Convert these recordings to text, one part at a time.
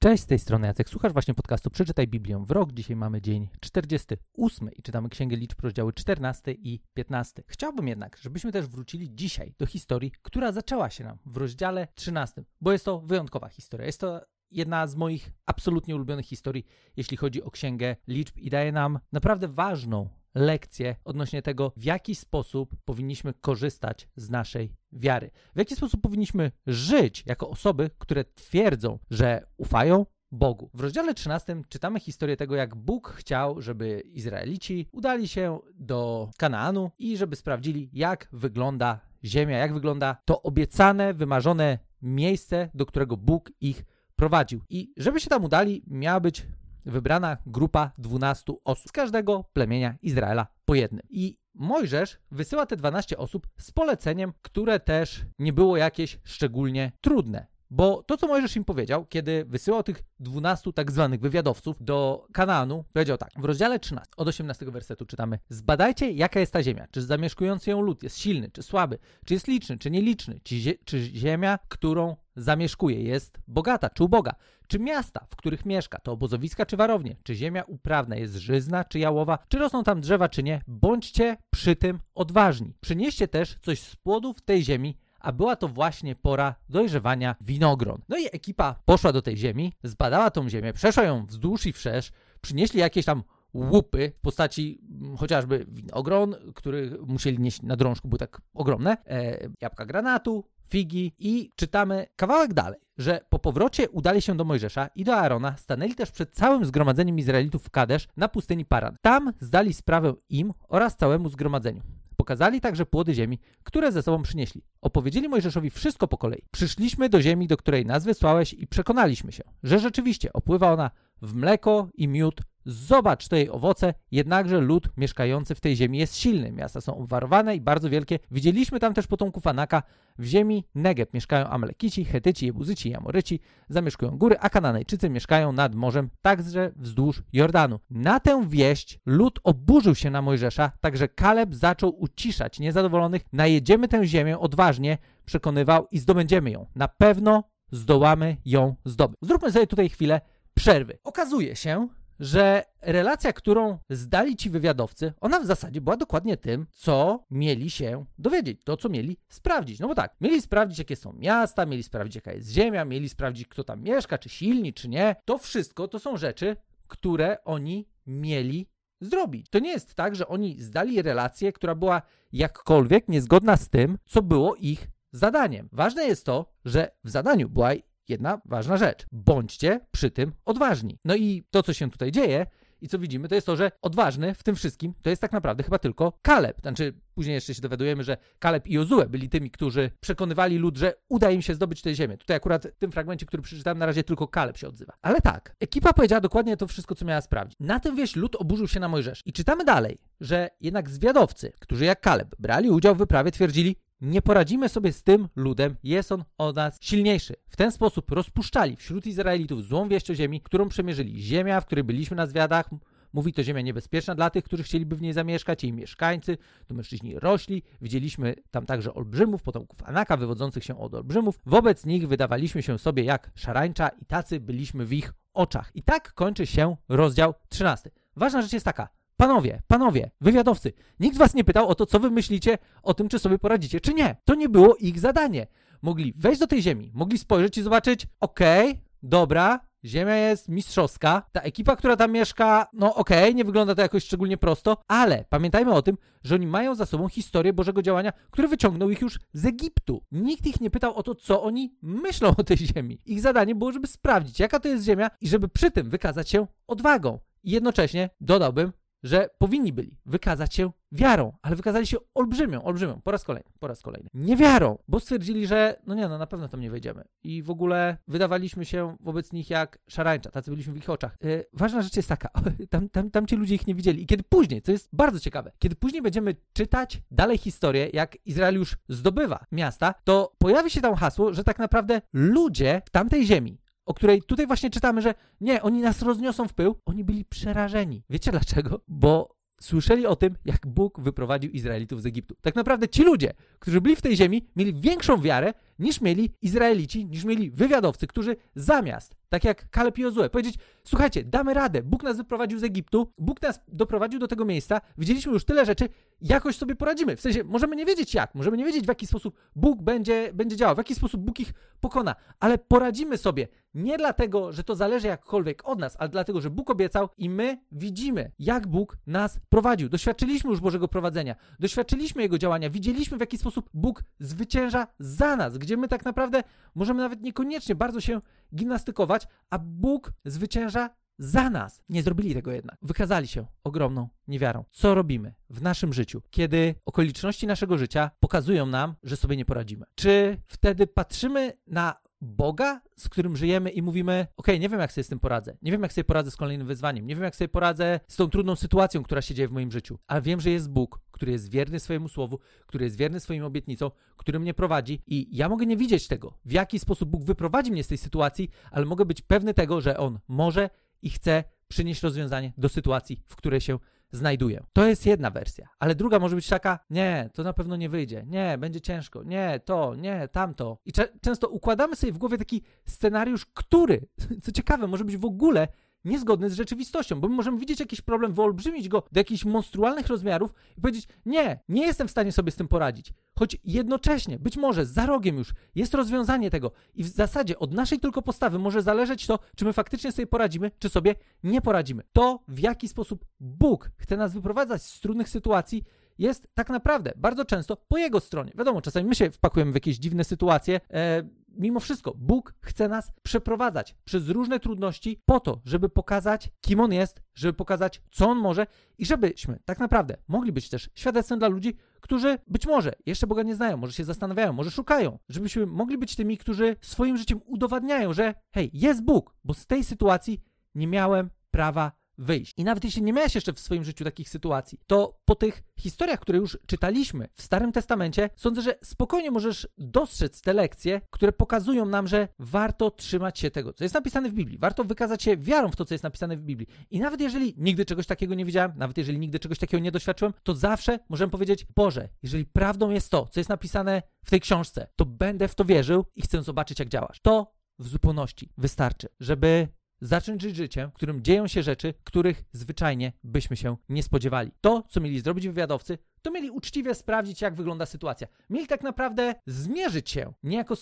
Cześć, z tej strony Jacek. Słuchasz właśnie podcastu Przeczytaj Biblię w rok. Dzisiaj mamy dzień 48 i czytamy Księgę Liczb, rozdziały 14 i 15. Chciałbym jednak, żebyśmy też wrócili dzisiaj do historii, która zaczęła się nam w rozdziale 13, bo jest to wyjątkowa historia. Jest to jedna z moich absolutnie ulubionych historii, jeśli chodzi o Księgę Liczb i daje nam naprawdę ważną lekcję odnośnie tego, w jaki sposób powinniśmy korzystać z naszej wiary. W jaki sposób powinniśmy żyć jako osoby, które twierdzą, że ufają Bogu. W rozdziale 13 czytamy historię tego, jak Bóg chciał, żeby Izraelici udali się do Kanaanu i żeby sprawdzili, jak wygląda ziemia, jak wygląda to obiecane, wymarzone miejsce, do którego Bóg ich prowadził. I żeby się tam udali, miała być wybrana grupa 12 osób z każdego plemienia Izraela po jednym. I Mojżesz wysyła te 12 osób z poleceniem, które też nie było jakieś szczególnie trudne. Bo to, co Mojżesz im powiedział, kiedy wysyłał tych 12 tak zwanych wywiadowców do Kanaanu, powiedział tak. W rozdziale 13 od 18 wersetu czytamy: Zbadajcie, jaka jest ta ziemia. Czy zamieszkujący ją lud jest silny, czy słaby, czy jest liczny, czy nieliczny, czy, zie czy ziemia, którą zamieszkuje, jest bogata, czy uboga, czy miasta, w których mieszka, to obozowiska, czy warownie, czy ziemia uprawna jest żyzna, czy jałowa, czy rosną tam drzewa, czy nie. Bądźcie przy tym odważni. Przynieście też coś z płodów tej ziemi, a była to właśnie pora dojrzewania winogron. No i ekipa poszła do tej ziemi, zbadała tą ziemię, przeszła ją wzdłuż i wszerz, przynieśli jakieś tam łupy w postaci mm, chociażby winogron, który musieli nieść na drążku, były tak ogromne, e, jabłka granatu, figi i czytamy kawałek dalej, że po powrocie udali się do Mojżesza i do Aarona, stanęli też przed całym zgromadzeniem Izraelitów w Kadesz na pustyni Paran. Tam zdali sprawę im oraz całemu zgromadzeniu. Pokazali także płody ziemi, które ze sobą przynieśli. Opowiedzieli Mojżeszowi wszystko po kolei. Przyszliśmy do ziemi, do której nas wysłałeś i przekonaliśmy się, że rzeczywiście opływa ona w mleko i miód, Zobacz jej owoce, jednakże lud mieszkający w tej ziemi jest silny. Miasta są obwarowane i bardzo wielkie. Widzieliśmy tam też potomków Anaka. W ziemi Negeb mieszkają Amalekici, Hetyci, Jebuzyci i Amoryci, zamieszkują góry, a Kananejczycy mieszkają nad morzem, także wzdłuż Jordanu. Na tę wieść lud oburzył się na Mojżesza, także Kaleb zaczął uciszać niezadowolonych. Najedziemy tę ziemię odważnie, przekonywał i zdobędziemy ją. Na pewno zdołamy ją zdobyć. Zróbmy sobie tutaj chwilę przerwy. Okazuje się, że relacja, którą zdali ci wywiadowcy, ona w zasadzie była dokładnie tym, co mieli się dowiedzieć, to co mieli sprawdzić. No bo tak, mieli sprawdzić, jakie są miasta, mieli sprawdzić, jaka jest ziemia, mieli sprawdzić, kto tam mieszka, czy silni, czy nie. To wszystko to są rzeczy, które oni mieli zrobić. To nie jest tak, że oni zdali relację, która była jakkolwiek niezgodna z tym, co było ich zadaniem. Ważne jest to, że w zadaniu była jedna ważna rzecz. Bądźcie przy tym odważni. No i to, co się tutaj dzieje, i co widzimy, to jest to, że odważny w tym wszystkim to jest tak naprawdę chyba tylko Kaleb. Znaczy, później jeszcze się dowiadujemy, że Kaleb i Jozue byli tymi, którzy przekonywali lud, że uda im się zdobyć tę ziemię. Tutaj akurat w tym fragmencie, który przeczytałem, na razie tylko Kaleb się odzywa. Ale tak, ekipa powiedziała dokładnie to wszystko, co miała sprawdzić. Na tym wieś lud oburzył się na Mojżesz. I czytamy dalej, że jednak zwiadowcy, którzy jak Kaleb brali udział w wyprawie, twierdzili, nie poradzimy sobie z tym ludem, jest on od nas silniejszy. W ten sposób rozpuszczali wśród Izraelitów złą wieść o ziemi, którą przemierzyli. Ziemia, w której byliśmy na zwiadach, mówi to ziemia niebezpieczna dla tych, którzy chcieliby w niej zamieszkać, jej mieszkańcy, to mężczyźni rośli. Widzieliśmy tam także olbrzymów, potomków Anaka, wywodzących się od olbrzymów. Wobec nich wydawaliśmy się sobie jak szarańcza i tacy byliśmy w ich oczach. I tak kończy się rozdział 13. Ważna rzecz jest taka, Panowie, panowie, wywiadowcy, nikt was nie pytał o to, co wy myślicie o tym, czy sobie poradzicie, czy nie. To nie było ich zadanie. Mogli wejść do tej ziemi, mogli spojrzeć i zobaczyć, okej, okay, dobra, ziemia jest mistrzowska, ta ekipa, która tam mieszka, no okej, okay, nie wygląda to jakoś szczególnie prosto, ale pamiętajmy o tym, że oni mają za sobą historię Bożego działania, który wyciągnął ich już z Egiptu. Nikt ich nie pytał o to, co oni myślą o tej ziemi. Ich zadanie było, żeby sprawdzić, jaka to jest ziemia i żeby przy tym wykazać się odwagą. I jednocześnie dodałbym, że powinni byli wykazać się wiarą, ale wykazali się olbrzymią, olbrzymią, po raz kolejny, po raz kolejny, niewiarą, bo stwierdzili, że no nie, no na pewno tam nie wejdziemy. I w ogóle wydawaliśmy się wobec nich jak szarańcza, tacy byliśmy w ich oczach. Yy, ważna rzecz jest taka, tam, tam, tam ci ludzie ich nie widzieli. I kiedy później, co jest bardzo ciekawe, kiedy później będziemy czytać dalej historię, jak Izrael już zdobywa miasta, to pojawi się tam hasło, że tak naprawdę ludzie w tamtej ziemi, o której tutaj właśnie czytamy, że nie, oni nas rozniosą w pył, oni byli przerażeni. Wiecie dlaczego? Bo słyszeli o tym, jak Bóg wyprowadził Izraelitów z Egiptu. Tak naprawdę ci ludzie, którzy byli w tej ziemi, mieli większą wiarę niż mieli Izraelici, niż mieli wywiadowcy, którzy zamiast, tak jak Kaleb i powiedzieć, słuchajcie, damy radę, Bóg nas wyprowadził z Egiptu, Bóg nas doprowadził do tego miejsca, widzieliśmy już tyle rzeczy, jakoś sobie poradzimy. W sensie, możemy nie wiedzieć jak, możemy nie wiedzieć w jaki sposób Bóg będzie, będzie działał, w jaki sposób Bóg ich pokona, ale poradzimy sobie. Nie dlatego, że to zależy jakkolwiek od nas, ale dlatego, że Bóg obiecał i my widzimy, jak Bóg nas prowadził. Doświadczyliśmy już Bożego prowadzenia, doświadczyliśmy Jego działania, widzieliśmy w jaki sposób Bóg zwycięża za nas, gdzie my tak naprawdę możemy nawet niekoniecznie bardzo się gimnastykować, a Bóg zwycięża za nas. Nie zrobili tego jednak. Wykazali się ogromną niewiarą. Co robimy w naszym życiu, kiedy okoliczności naszego życia pokazują nam, że sobie nie poradzimy? Czy wtedy patrzymy na Boga, z którym żyjemy i mówimy: OK, nie wiem, jak sobie z tym poradzę. Nie wiem, jak sobie poradzę z kolejnym wyzwaniem. Nie wiem, jak sobie poradzę z tą trudną sytuacją, która się dzieje w moim życiu. Ale wiem, że jest Bóg, który jest wierny swojemu słowu, który jest wierny swoim obietnicom, który mnie prowadzi i ja mogę nie widzieć tego, w jaki sposób Bóg wyprowadzi mnie z tej sytuacji, ale mogę być pewny tego, że On może i chce przynieść rozwiązanie do sytuacji, w której się znajduję. To jest jedna wersja, ale druga może być taka, nie, to na pewno nie wyjdzie, nie, będzie ciężko, nie, to, nie, tamto. I często układamy sobie w głowie taki scenariusz, który, co ciekawe, może być w ogóle niezgodny z rzeczywistością, bo my możemy widzieć jakiś problem, wyolbrzymić go do jakichś monstrualnych rozmiarów i powiedzieć, nie, nie jestem w stanie sobie z tym poradzić. Choć jednocześnie, być może za rogiem już jest rozwiązanie tego i w zasadzie od naszej tylko postawy może zależeć to, czy my faktycznie sobie poradzimy, czy sobie nie poradzimy. To, w jaki sposób Bóg chce nas wyprowadzać z trudnych sytuacji, jest tak naprawdę bardzo często po jego stronie. Wiadomo, czasami my się wpakujemy w jakieś dziwne sytuacje. E, mimo wszystko, Bóg chce nas przeprowadzać przez różne trudności po to, żeby pokazać, kim On jest, żeby pokazać, co On może i żebyśmy tak naprawdę mogli być też świadectwem dla ludzi, którzy być może jeszcze Boga nie znają, może się zastanawiają, może szukają, żebyśmy mogli być tymi, którzy swoim życiem udowadniają, że hej, jest Bóg, bo z tej sytuacji nie miałem prawa wyjść. I nawet jeśli nie miałeś jeszcze w swoim życiu takich sytuacji, to po tych historiach, które już czytaliśmy w Starym Testamencie, sądzę, że spokojnie możesz dostrzec te lekcje, które pokazują nam, że warto trzymać się tego, co jest napisane w Biblii. Warto wykazać się wiarą w to, co jest napisane w Biblii. I nawet jeżeli nigdy czegoś takiego nie widziałem, nawet jeżeli nigdy czegoś takiego nie doświadczyłem, to zawsze możemy powiedzieć: Boże, jeżeli prawdą jest to, co jest napisane w tej książce, to będę w to wierzył i chcę zobaczyć, jak działasz. To w zupełności wystarczy, żeby zacząć żyć życiem, w którym dzieją się rzeczy, których zwyczajnie byśmy się nie spodziewali. To, co mieli zrobić wywiadowcy, to mieli uczciwie sprawdzić, jak wygląda sytuacja. Mieli tak naprawdę zmierzyć się, niejako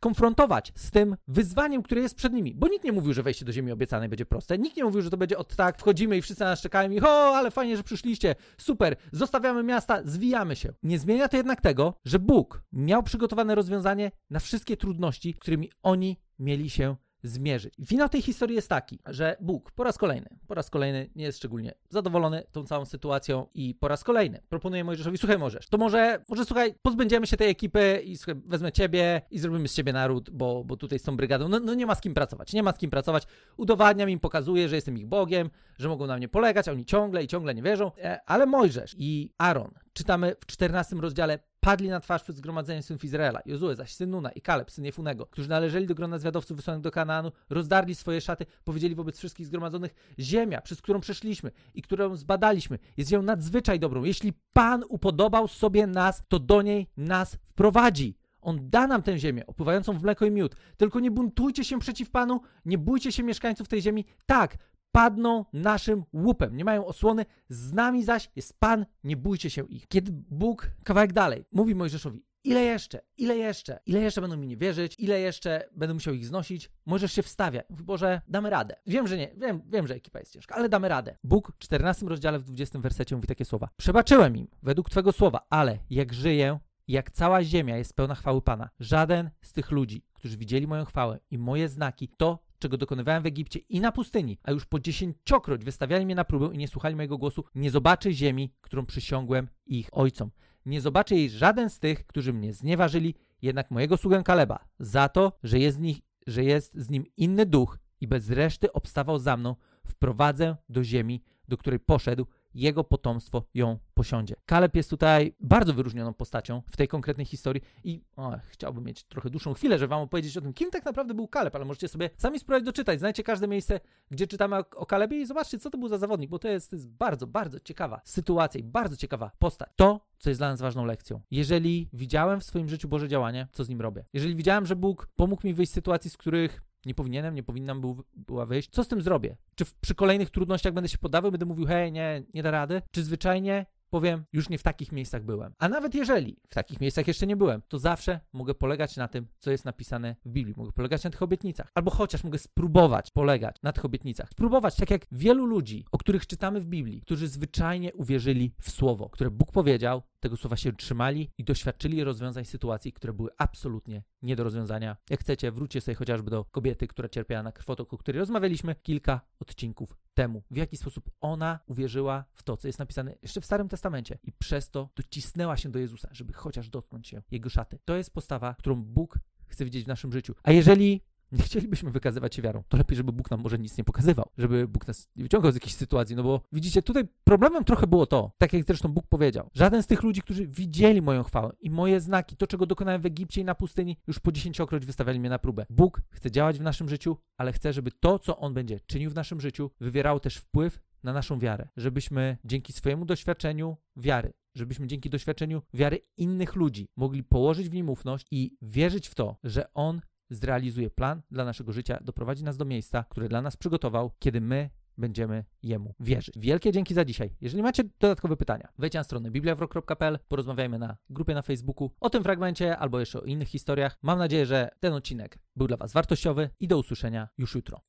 konfrontować z tym wyzwaniem, które jest przed nimi. Bo nikt nie mówił, że wejście do ziemi obiecanej będzie proste. Nikt nie mówił, że to będzie od tak, wchodzimy i wszyscy na nas czekają i o, ale fajnie, że przyszliście, super, zostawiamy miasta, zwijamy się. Nie zmienia to jednak tego, że Bóg miał przygotowane rozwiązanie na wszystkie trudności, którymi oni mieli się zmierzyć. Finał tej historii jest taki, że Bóg po raz kolejny, po raz kolejny nie jest szczególnie zadowolony tą całą sytuacją i po raz kolejny proponuje Mojżeszowi, słuchaj Możesz, to może, może słuchaj, pozbędziemy się tej ekipy i słuchaj, wezmę ciebie i zrobimy z ciebie naród, bo, bo tutaj z tą brygadą, no, no nie ma z kim pracować, nie ma z kim pracować, udowadniam im, pokazuję, że jestem ich Bogiem, że mogą na mnie polegać, a oni ciągle i ciągle nie wierzą, e, ale Mojżesz i Aaron, czytamy w 14 rozdziale padli na twarz przed zgromadzeniem synów Izraela. Jozue zaś syn Nuna i Kaleb, syn Jefunego, którzy należeli do grona zwiadowców wysłanych do Kanaanu, rozdarli swoje szaty, powiedzieli wobec wszystkich zgromadzonych, ziemia, przez którą przeszliśmy i którą zbadaliśmy, jest ziemią nadzwyczaj dobrą. Jeśli Pan upodobał sobie nas, to do niej nas wprowadzi. On da nam tę ziemię, opływającą w mleko i miód. Tylko nie buntujcie się przeciw Panu, nie bójcie się mieszkańców tej ziemi. Tak, padną naszym łupem, nie mają osłony, z nami zaś jest Pan, nie bójcie się ich. Kiedy Bóg, kawałek dalej, mówi Mojżeszowi, ile jeszcze, ile jeszcze, ile jeszcze będą mi nie wierzyć, ile jeszcze będę musiał ich znosić, Mojżesz się wstawia, mówi, Boże, damy radę. Wiem, że nie, wiem, wiem, że ekipa jest ciężka, ale damy radę. Bóg w 14 rozdziale w 20 wersecie mówi takie słowa, przebaczyłem im według Twego słowa, ale jak żyję, jak cała ziemia jest pełna chwały Pana, żaden z tych ludzi, którzy widzieli moją chwałę i moje znaki, to czego dokonywałem w Egipcie i na pustyni, a już po dziesięciokroć wystawiali mnie na próbę i nie słuchali mojego głosu, nie zobaczy ziemi, którą przysiągłem ich ojcom. Nie zobaczy jej żaden z tych, którzy mnie znieważyli, jednak mojego sługę Kaleba, za to, że jest, nich, że jest z nim inny duch i bez reszty obstawał za mną, wprowadzę do ziemi, do której poszedł, jego potomstwo ją posiądzie. Kaleb jest tutaj bardzo wyróżnioną postacią w tej konkretnej historii i o, chciałbym mieć trochę dłuższą chwilę, żeby wam opowiedzieć o tym, kim tak naprawdę był Kaleb, ale możecie sobie sami spróbować doczytać. Znajdźcie każde miejsce, gdzie czytamy o, o Kalebie i zobaczcie, co to był za zawodnik, bo to jest, to jest bardzo, bardzo ciekawa sytuacja i bardzo ciekawa postać. To, co jest dla nas ważną lekcją. Jeżeli widziałem w swoim życiu Boże działanie, co z nim robię? Jeżeli widziałem, że Bóg pomógł mi wyjść z sytuacji, z których nie powinienem, nie powinnam był, była wyjść. Co z tym zrobię? Czy w, przy kolejnych trudnościach będę się poddawał, będę mówił, hej, nie, nie da rady? Czy zwyczajnie powiem, już nie w takich miejscach byłem. A nawet jeżeli w takich miejscach jeszcze nie byłem, to zawsze mogę polegać na tym, co jest napisane w Biblii. Mogę polegać na tych obietnicach. Albo chociaż mogę spróbować polegać na tych obietnicach. Spróbować, tak jak wielu ludzi, o których czytamy w Biblii, którzy zwyczajnie uwierzyli w słowo, które Bóg powiedział, tego słowa się trzymali i doświadczyli rozwiązań sytuacji, które były absolutnie nie do rozwiązania. Jak chcecie, wróćcie sobie chociażby do kobiety, która cierpiała na krwotok, o której rozmawialiśmy kilka odcinków temu. W jaki sposób ona uwierzyła w to, co jest napisane jeszcze w Starym Testamencie i przez to docisnęła się do Jezusa, żeby chociaż dotknąć się Jego szaty. To jest postawa, którą Bóg chce widzieć w naszym życiu. A jeżeli nie chcielibyśmy wykazywać się wiarą, to lepiej, żeby Bóg nam może nic nie pokazywał, żeby Bóg nas nie wyciągał z jakiejś sytuacji, no bo widzicie, tutaj problemem trochę było to, tak jak zresztą Bóg powiedział, żaden z tych ludzi, którzy widzieli moją chwałę i moje znaki, to czego dokonałem w Egipcie i na pustyni, już po dziesięciokroć wystawiali mnie na próbę. Bóg chce działać w naszym życiu, ale chce, żeby to, co On będzie czynił w naszym życiu, wywierało też wpływ na naszą wiarę, żebyśmy dzięki swojemu doświadczeniu wiary, żebyśmy dzięki doświadczeniu wiary innych ludzi mogli położyć w nim ufność i wierzyć w to, że On zrealizuje plan dla naszego życia, doprowadzi nas do miejsca, które dla nas przygotował, kiedy my będziemy Jemu wierzyć. Wielkie dzięki za dzisiaj. Jeżeli macie dodatkowe pytania, wejdźcie na stronę bibliawrok.pl, porozmawiajmy na grupie na Facebooku o tym fragmencie albo jeszcze o innych historiach. Mam nadzieję, że ten odcinek był dla Was wartościowy i do usłyszenia już jutro.